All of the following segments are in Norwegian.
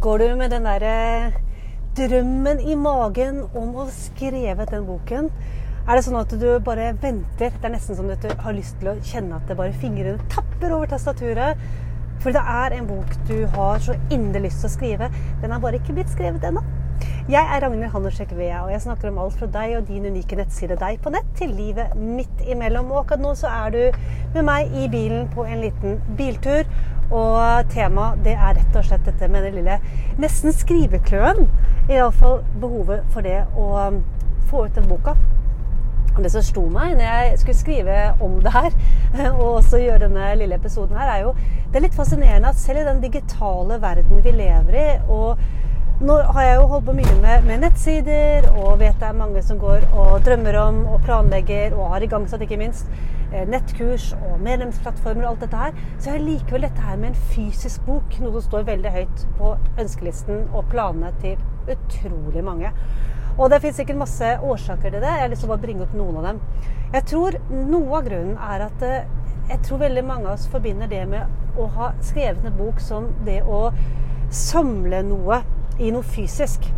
Går du med den derre drømmen i magen om å skrevet den boken? Er det sånn at du bare venter? Det er nesten som at du har lyst til å kjenne at det bare fingrene tapper over tastaturet. For det er en bok du har så inderlig lyst til å skrive. Den har bare ikke blitt skrevet ennå. Jeg er Ragnhild Handersek Vea, og jeg snakker om alt fra deg og din unike nettside Deg på nett til livet midt imellom. Og akkurat nå så er du med meg i bilen på en liten biltur. Og temaet det er rett og slett dette med den lille nesten skrivekløen. Iallfall behovet for det å um, få ut den boka. Og det som slo meg når jeg skulle skrive om det her, og også gjøre denne lille episoden her, er jo det er litt fascinerende at selv i den digitale verden vi lever i, og nå har jeg jo holdt på mye med, med, nettsider, og vet det er mange som går og drømmer om og planlegger, og har igangsatt ikke minst eh, nettkurs og medlemsplattformer og alt dette her. Så jeg har likevel dette her med en fysisk bok noe som står veldig høyt på ønskelisten og planene til utrolig mange. Og det finnes sikkert masse årsaker til det. Jeg har lyst til å bare bringe opp noen av dem. Jeg tror noe av grunnen er at eh, jeg tror veldig mange av oss forbinder det med å ha skrevet en bok som det å samle noe i noe fysisk.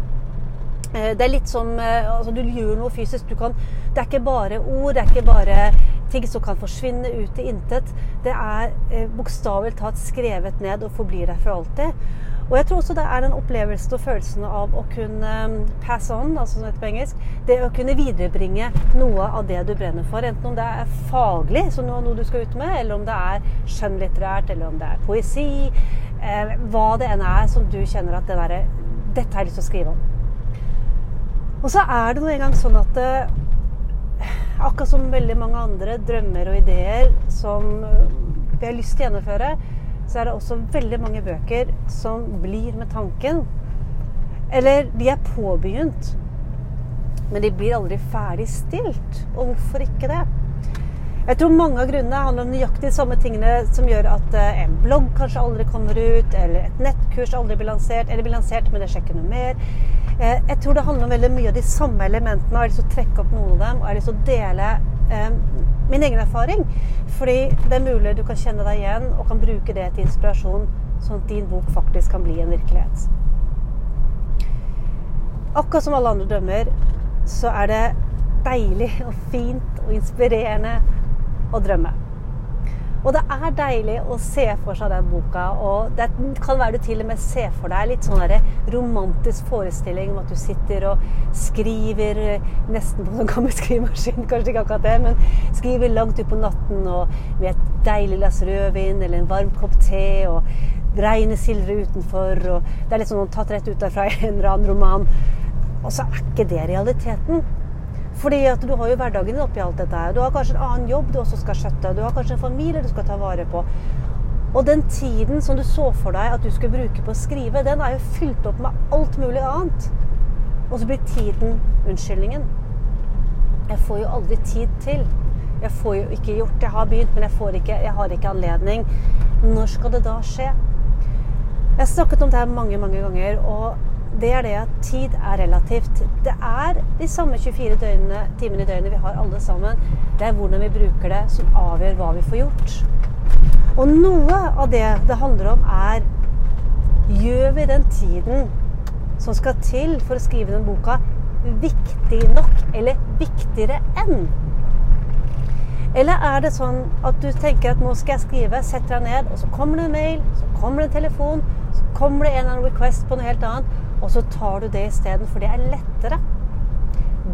Eh, det er litt som eh, altså Du gjør noe fysisk. Kan, det er ikke bare ord, det er ikke bare ting som kan forsvinne ut i intet. Det er eh, bokstavelig talt skrevet ned og forblir der for alltid. Og jeg tror også det er den opplevelsen og følelsen av å kunne um, pass on, altså som heter på engelsk. Det å kunne viderebringe noe av det du brenner for. Enten om det er faglig, som noe du skal ut med, eller om det er skjønnlitterært, eller om det er poesi. Eh, hva det enn er som du kjenner at det derre dette har jeg lyst til å skrive om. Og så er det nå engang sånn at uh, akkurat som veldig mange andre drømmer og ideer som vi har lyst til å gjennomføre, så er det også veldig mange bøker som blir med tanken. Eller de er påbegynt, men de blir aldri ferdigstilt. Og hvorfor ikke det? Jeg tror mange av grunnene handler om nøyaktig de samme tingene som gjør at eh, en blogg kanskje aldri kommer ut, eller et nettkurs aldri blir lansert, eller blir lansert, men det skjer ikke noe mer. Eh, jeg tror det handler om veldig mye av de samme elementene, og jeg har lyst til å trekke opp noen av dem. Og jeg har lyst til å dele eh, min egen erfaring. Fordi det er mulig du kan kjenne deg igjen, og kan bruke det til inspirasjon, sånn at din bok faktisk kan bli en virkelighet. Akkurat som alle andre drømmer, så er det deilig og fint og inspirerende å drømme. Og det er deilig å se for seg den boka. Og det kan være du til og med ser for deg litt sånn romantisk forestilling om at du sitter og skriver nesten på en gammel skrivemaskin, kanskje ikke akkurat det, men skriver langt utpå natten og med et deilig glass rødvin eller en varm kopp te. og Regnet sildrer utenfor, og det er litt sånn tatt rett ut fra en eller annen roman. Og så er ikke det realiteten. Fordi at du har jo hverdagen din oppi alt dette her. Du har kanskje en annen jobb du også skal skjøtte. Du har kanskje en familie du skal ta vare på. Og den tiden som du så for deg at du skulle bruke på å skrive, den er jo fylt opp med alt mulig annet. Og så blir tiden unnskyldningen. Jeg får jo aldri tid til. Jeg får jo ikke gjort. Jeg har begynt, men jeg, ikke, jeg har ikke anledning. Når skal det da skje? Jeg har snakket om det her mange, mange ganger. og det er det at tid er relativt. Det er de samme 24 døgnene, timene i døgnet vi har alle sammen. Det er hvordan vi bruker det, som avgjør hva vi får gjort. Og noe av det det handler om, er Gjør vi den tiden som skal til for å skrive den boka, viktig nok, eller viktigere enn? Eller er det sånn at du tenker at nå skal jeg skrive, setter deg ned, og så kommer det en mail, så kommer det en telefon, så kommer det en eller annen request på noe helt annet, og så tar du det isteden, for det er lettere.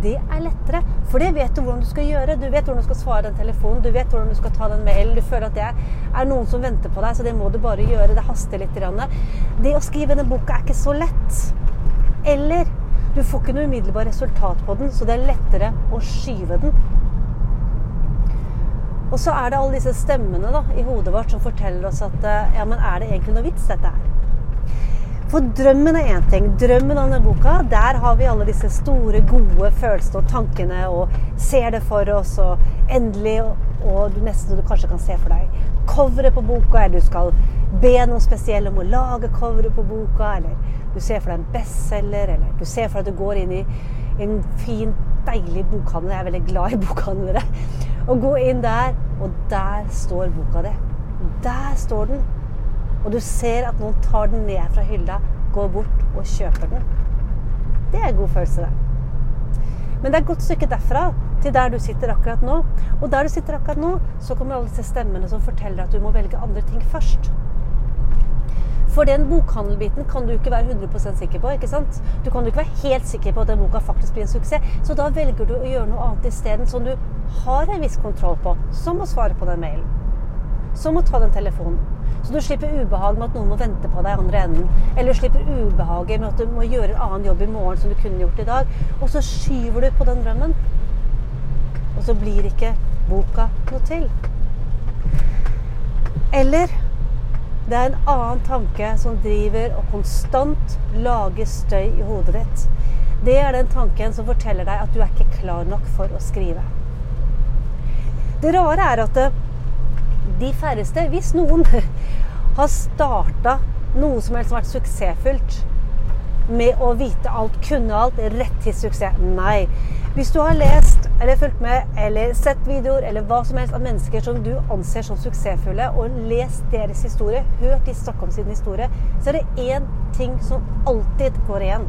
Det er lettere, for det vet du hvordan du skal gjøre. Du vet hvordan du skal svare den telefonen, du vet hvordan du skal ta den mailen. Du føler at det er noen som venter på deg, så det må du bare gjøre. Det haster litt. Det å skrive denne boka er ikke så lett. Eller du får ikke noe umiddelbart resultat på den, så det er lettere å skyve den. Og så er det alle disse stemmene da, i hodet vårt som forteller oss at ja, men er det egentlig noe vits, dette her? For drømmen er én ting. Drømmen om denne boka, der har vi alle disse store, gode følelsene og tankene og ser det for oss. Og endelig, og du nesten du kanskje kan se for deg coveret på boka, eller du skal be noen spesielle om å lage coveret på boka, eller du ser for deg en bestselger, eller du ser for deg at du går inn i en fin, deilig bokhandel. Jeg er veldig glad i bokhandlere. Og gå inn der, og der står boka di. Der står den. Og du ser at noen tar den ned fra hylla, går bort og kjøper den. Det er en god følelse, det. Men det er et godt stykke derfra til der du sitter akkurat nå. Og der du sitter akkurat nå, så kommer alle disse stemmene som forteller at du må velge andre ting først. For den bokhandelbiten kan du ikke være 100% sikker på. ikke sant? Du kan jo ikke være helt sikker på at den boka faktisk blir en suksess. Så da velger du å gjøre noe annet isteden som du har en viss kontroll på. Som å svare på den mailen. Som å ta den telefonen. Så du slipper ubehag med at noen må vente på deg i andre enden. Eller du slipper ubehaget med at du må gjøre en annen jobb i morgen som du kunne gjort i dag. Og så skyver du på den drømmen. Og så blir ikke boka noe til. Eller det er en annen tanke som driver og konstant lager støy i hodet ditt. Det er den tanken som forteller deg at du er ikke klar nok for å skrive. Det rare er at de færreste, hvis noen, har starta noe som helst som har vært suksessfullt med å vite alt, kunne alt, rett til suksess. Nei. Hvis du har lest eller fulgt med eller sett videoer eller hva som helst av mennesker som du anser som suksessfulle, og lest deres historie, hørt de snakke om sin historie, så er det én ting som alltid går igjen.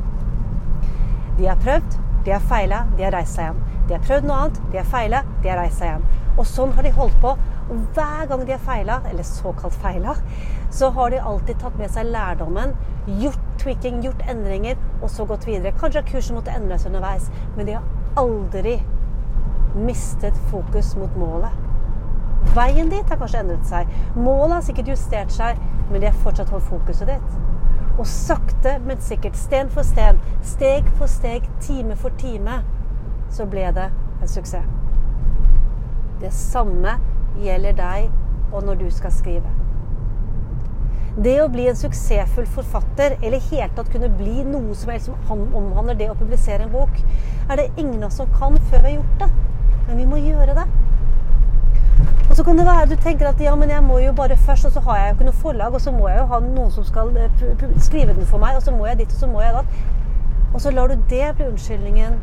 De har prøvd, de har feila, de har reist seg igjen. De har prøvd noe annet, de har feila, de har reist seg igjen. Og sånn har de holdt på. Og hver gang de har feila, eller såkalt feila, så har de alltid tatt med seg lærdommen, gjort tweaking, gjort endringer, og så gått videre. Kanskje har kurset måttet endres underveis, men de har aldri mistet fokus mot målet. Veien dit har kanskje endret seg. Målet har sikkert justert seg, men de har fortsatt holdt fokuset ditt. Og sakte, men sikkert, sten for sten, steg for steg, time for time, så ble det en suksess. Det samme gjelder deg og når du skal skrive. Det å bli en suksessfull forfatter, eller i hele tatt kunne bli noe som helst som omhandler det å publisere en bok, er det ingen av oss som kan før vi har gjort det. Men vi må gjøre det. Og så kan det være du tenker at ja, men jeg må jo bare først, og så har jeg jo ikke noe forlag, og så må jeg jo ha noen som skal eh, skrive den for meg, og så må jeg dit, og så må jeg da. Og så lar du det bli unnskyldningen,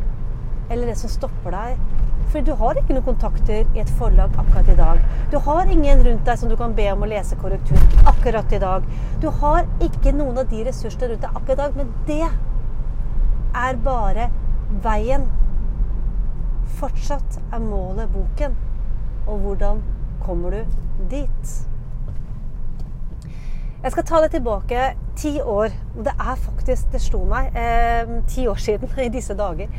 eller det som stopper deg for du har ikke noen kontakter i et forlag akkurat i dag. Du har ingen rundt deg som du kan be om å lese korrektur akkurat i dag. Du har ikke noen av de ressursene rundt deg akkurat i dag, men det er bare veien. Fortsatt er målet boken. Og hvordan kommer du dit? Jeg skal ta det tilbake ti år. Det er faktisk Det slo meg eh, ti år siden i disse dager.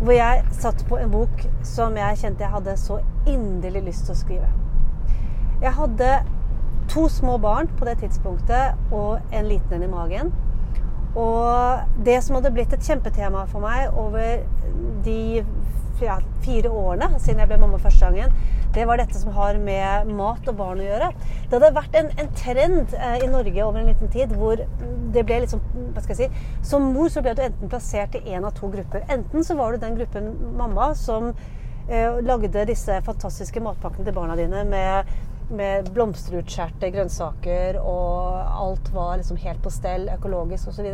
Hvor jeg satt på en bok som jeg kjente jeg hadde så inderlig lyst til å skrive. Jeg hadde to små barn på det tidspunktet og en liten en i magen. Og det som hadde blitt et kjempetema for meg over de fire årene siden jeg ble mamma første gangen, det var dette som har med mat og barn å gjøre. Det hadde vært en, en trend eh, i Norge over en liten tid hvor det ble liksom Hva skal jeg si Som mor så ble du enten plassert i én av to grupper. Enten så var du den gruppen mamma som eh, lagde disse fantastiske matpakkene til barna dine med med blomsterutskjærte grønnsaker, og alt var liksom helt på stell, økologisk osv.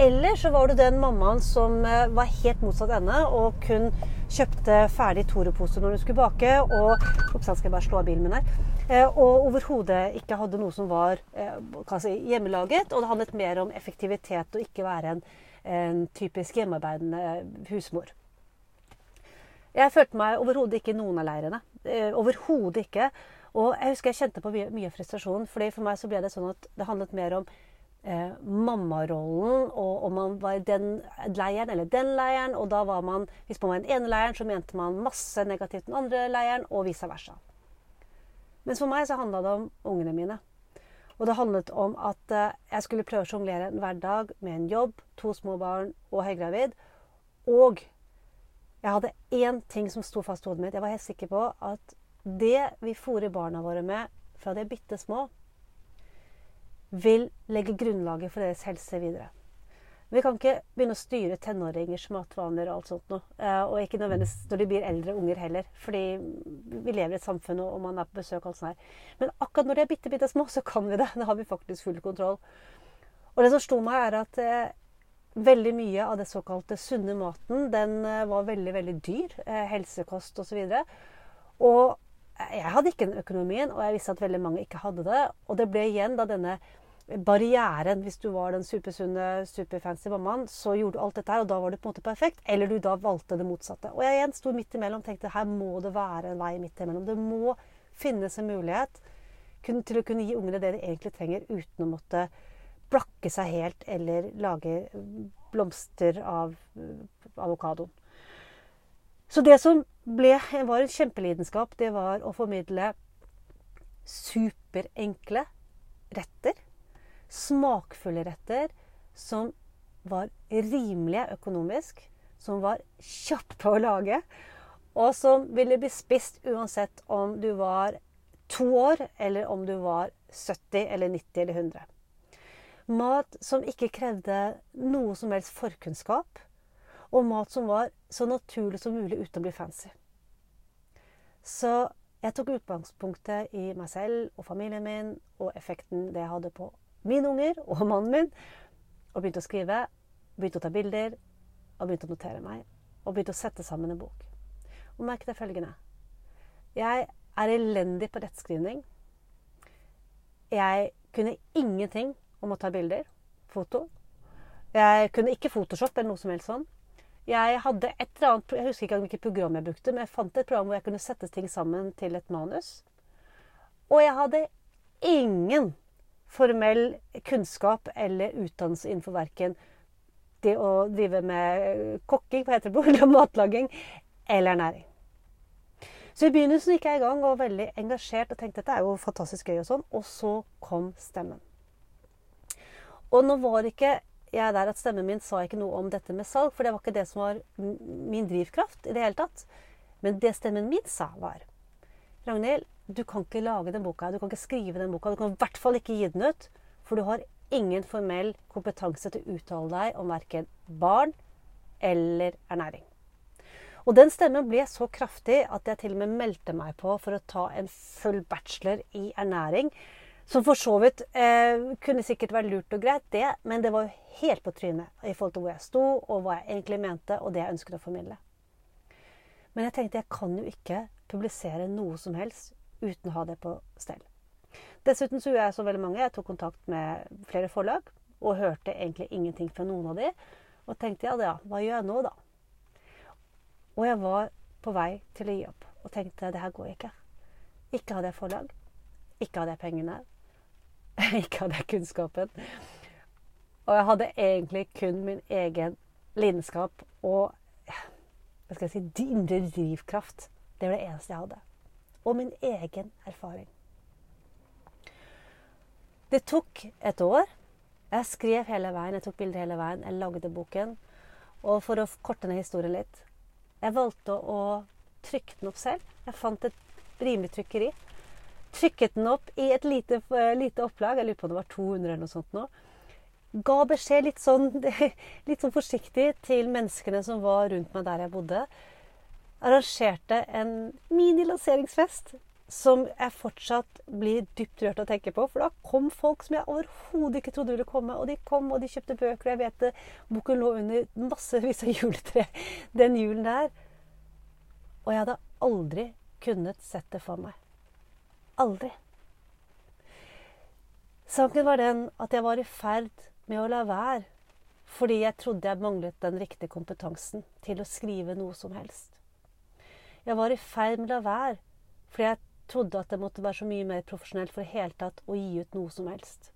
Eller så var du den mammaen som eh, var helt motsatt ende og kun kjøpte ferdig Toro-pose når hun skulle bake, og Ops, skal jeg bare slå av bilen min her. Eh, og overhodet ikke hadde noe som var eh, si, hjemmelaget. Og det handlet mer om effektivitet og ikke være en, en typisk hjemmearbeidende husmor. Jeg følte meg overhodet ikke i noen av leirene. Overhodet ikke. Og jeg husker jeg kjente på mye, mye frustrasjon. fordi For meg så ble det sånn at det handlet mer om eh, mammarollen, og om man var den leiren eller den leiren. Og da var man, hvis man var den ene leiren, så mente man masse negativt den andre leiren, og vice versa. Mens for meg så handla det om ungene mine. Og det handlet om at eh, jeg skulle prøve å sjonglere en hverdag med en jobb, to små barn og høygravid. Og jeg hadde én ting som sto fast i hodet mitt. Jeg var helt sikker på at det vi fôrer barna våre med fra de er bitte små, vil legge grunnlaget for deres helse videre. Vi kan ikke begynne å styre tenåringers matvaner og alt sånt noe. Eh, og ikke nødvendigvis når de blir eldre unger heller. Fordi vi lever i et samfunn og man er på besøk og alt sånt her. Men akkurat når de er bitte, bitte små, så kan vi det. Da har vi faktisk full kontroll. Og det som slo meg, er at eh, veldig mye av det såkalte sunne maten, den eh, var veldig, veldig dyr. Eh, helsekost osv. Og, så og jeg hadde ikke den økonomien, og jeg visste at veldig mange ikke hadde det. Og det ble igjen da denne barrieren. Hvis du var den supersunne, superfancy mammaen, så gjorde du alt dette her, og da var det på en måte perfekt. Eller du da valgte det motsatte. Og jeg igjen sto midt imellom og tenkte her må det være en vei midt imellom. Det må finnes en mulighet til å kunne gi ungene det de egentlig trenger, uten å måtte blakke seg helt eller lage blomster av avokadoen. Så det som ble, var en kjempelidenskap, det var å formidle superenkle retter smakfulle retter som var rimelige økonomisk, som var kjappe å lage, og som ville bli spist uansett om du var to år, eller om du var 70 eller 90 eller 100. Mat som ikke krevde noe som helst forkunnskap, og mat som var så naturlig som mulig uten å bli fancy. Så jeg tok utgangspunktet i meg selv og familien min og effekten det hadde på mine unger og mannen min, og begynte å skrive, begynte å ta bilder, og begynte å notere meg. Og begynte å sette sammen en bok. Og merk deg følgende. Jeg er elendig på rettskrivning. Jeg kunne ingenting om å ta bilder. Foto. Jeg kunne ikke Photoshop eller noe som helst sånn. Jeg hadde et eller annet, jeg husker ikke hvilket program jeg brukte, men jeg fant et program hvor jeg kunne sette ting sammen til et manus. Og jeg hadde ingen formell kunnskap eller utdannelse innenfor verken det å drive med kokking, hva heter det, eller matlaging, eller ernæring. Så i begynnelsen gikk jeg i gang og var veldig engasjert og tenkte dette er jo fantastisk gøy. Og sånn, og så kom stemmen. Og nå var ikke jeg der at stemmen min sa ikke noe om dette med salg, for det var ikke det som var min drivkraft i det hele tatt. Men det stemmen min sa, var Ragnhild, du kan ikke lage den boka, du kan ikke skrive den boka. Du kan i hvert fall ikke gi den ut, for du har ingen formell kompetanse til å uttale deg om verken barn eller ernæring. Og den stemmen ble så kraftig at jeg til og med meldte meg på for å ta en full bachelor i ernæring. Som for så vidt eh, kunne sikkert vært lurt og greit, det, men det var jo helt på trynet i forhold til hvor jeg sto, og hva jeg egentlig mente, og det jeg ønsket å formidle. Men jeg tenkte jeg kan jo ikke publisere noe som helst uten å ha det på stell. Dessuten så gjorde jeg så veldig mange. Jeg tok kontakt med flere forlag og hørte egentlig ingenting fra noen av de. Og tenkte ja, ja, hva gjør jeg nå, da? Og jeg var på vei til å gi opp og tenkte det her går ikke. Ikke hadde jeg forlag. Ikke hadde jeg pengene. ikke hadde jeg kunnskapen. Og jeg hadde egentlig kun min egen lidenskap og hva skal jeg si, indre drivkraft. Det var det eneste jeg hadde og min egen erfaring. Det tok et år. Jeg skrev hele veien, jeg tok bilder hele veien, jeg lagde boken. Og for å korte ned historien litt Jeg valgte å trykke den opp selv. Jeg fant et rimelig trykkeri. Trykket den opp i et lite, lite opplag. Jeg lurer på om det var 200 eller noe sånt nå. Ga beskjed litt sånn, litt sånn forsiktig til menneskene som var rundt meg der jeg bodde arrangerte en mini-lanseringsfest som jeg fortsatt blir dypt rørt av å tenke på. For da kom folk som jeg overhodet ikke trodde ville komme. Og de kom, og de kjøpte bøker. Og jeg vet det, boken lå under massevis av juletre den julen der. Og jeg hadde aldri kunnet sett det for meg. Aldri. Saken var den at jeg var i ferd med å la være fordi jeg trodde jeg manglet den riktige kompetansen til å skrive noe som helst. Jeg var i ferd med å la være, fordi jeg trodde at det måtte være så mye mer profesjonelt for i hele tatt å gi ut noe som helst.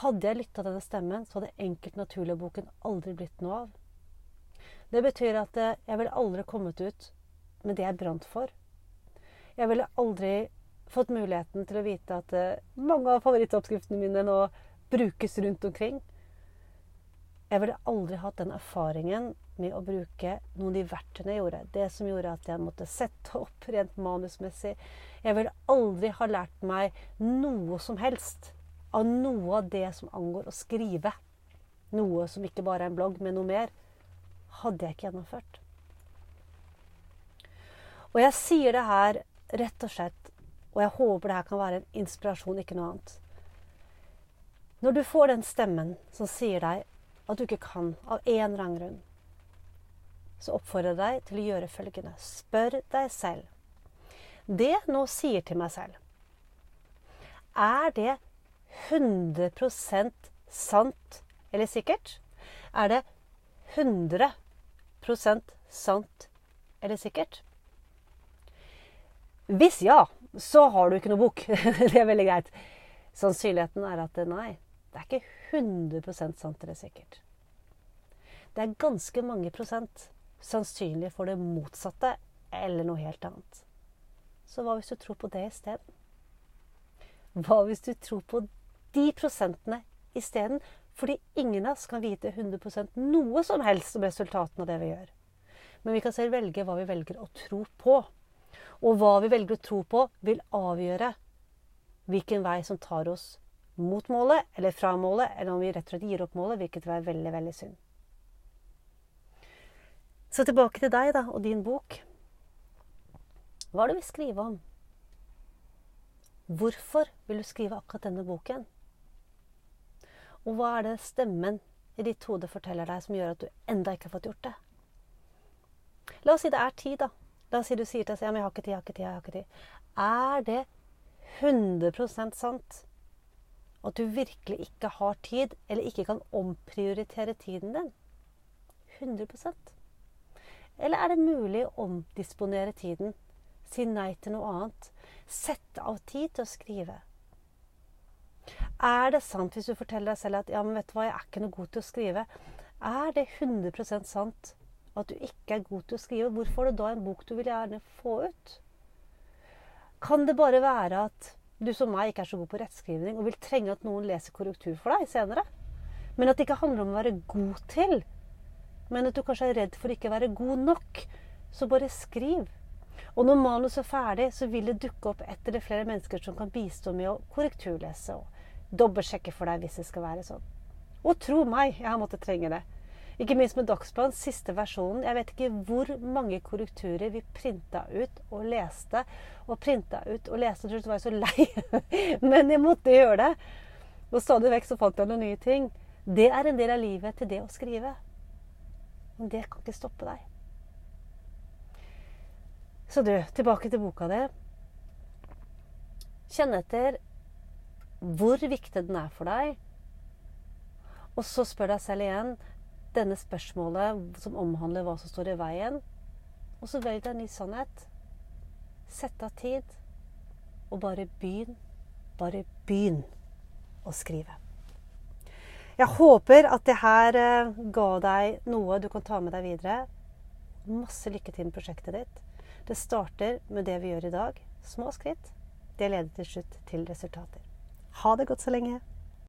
Hadde jeg lytta til denne stemmen, så hadde Enkelt naturlig-boken aldri blitt noe av. Det betyr at eh, jeg ville aldri kommet ut med det jeg brant for. Jeg ville aldri fått muligheten til å vite at eh, mange av favorittoppskriftene mine nå brukes rundt omkring. Jeg ville aldri hatt den erfaringen med å bruke noen av de verktøyene jeg gjorde. Det som gjorde at jeg måtte sette opp rent manusmessig. Jeg ville aldri ha lært meg noe som helst av noe av det som angår å skrive. Noe som ikke bare er en blogg, men noe mer. Hadde jeg ikke gjennomført. Og jeg sier det her rett og slett, og jeg håper det her kan være en inspirasjon, ikke noe annet. Når du får den stemmen som sier deg at du ikke kan av en eller annen grunn, så oppfordrer jeg deg til å gjøre følgende. Spør deg selv. Det nå sier til meg selv, er det 100% sant eller sikkert? Er det 100% sant eller sikkert? Hvis ja, så har du ikke noe bok. det er veldig greit. Sannsynligheten er at nei, det er ikke 100% sant eller sikkert. Det er ganske mange prosent sannsynlig for det motsatte eller noe helt annet. Så hva hvis du tror på det isteden? Hva hvis du tror på de prosentene isteden? Fordi ingen av oss kan vite 100% noe som helst om resultatene av det vi gjør. Men vi kan selv velge hva vi velger å tro på. Og hva vi velger å tro på, vil avgjøre hvilken vei som tar oss mot målet eller fra målet, eller om vi rett og slett gir opp målet, hvilket vil være veldig, veldig synd. Så tilbake til deg da, og din bok. Hva er det du vil skrive om? Hvorfor vil du skrive akkurat denne boken? Og hva er det stemmen i ditt hode forteller deg som gjør at du enda ikke har fått gjort det? La oss si det er tid, da. La oss si du sier til deg ja, men jeg har ikke tid, jeg har ikke tid, jeg har ikke tid. Er det 100% sant at du virkelig ikke har tid, eller ikke kan omprioritere tiden din? 100 eller er det mulig å omdisponere tiden? Si nei til noe annet? Sette av tid til å skrive? Er det sant hvis du forteller deg selv at ja, men vet du hva, jeg er ikke noe god til å skrive? Er det 100% sant at du ikke er god til å skrive? Hvorfor er det da en bok du vil gjerne få ut? Kan det bare være at du som meg ikke er så god på rettskrivning og vil trenge at noen leser korrektur for deg senere? Men at det ikke handler om å være god til, men at du kanskje er redd for ikke å være god nok, så bare skriv. Og når manuset er ferdig, så vil det dukke opp ett eller flere mennesker som kan bistå med å korrekturlese og dobbeltsjekke for deg hvis det skal være sånn. Og tro meg, jeg har måttet trenge det. Ikke minst med Dagsplan, siste versjonen. Jeg vet ikke hvor mange korrekturer vi printa ut og leste. Og printa ut og leste. Til slutt var jeg så lei. Men jeg måtte gjøre det. Og stadig vekk så fant jeg noen nye ting. Det er en del av livet til det å skrive. Men det kan ikke stoppe deg. Så du, tilbake til boka di. Kjenn etter hvor viktig den er for deg. Og så spør deg selv igjen denne spørsmålet som omhandler hva som står i veien. Og så velg deg en ny sannhet. Sett av tid, og bare begynn. Bare begynn å skrive. Jeg håper at det her eh, ga deg noe du kan ta med deg videre. Masse lykke til med prosjektet ditt. Det starter med det vi gjør i dag. Små skritt. Det leder til slutt til resultater. Ha det godt så lenge.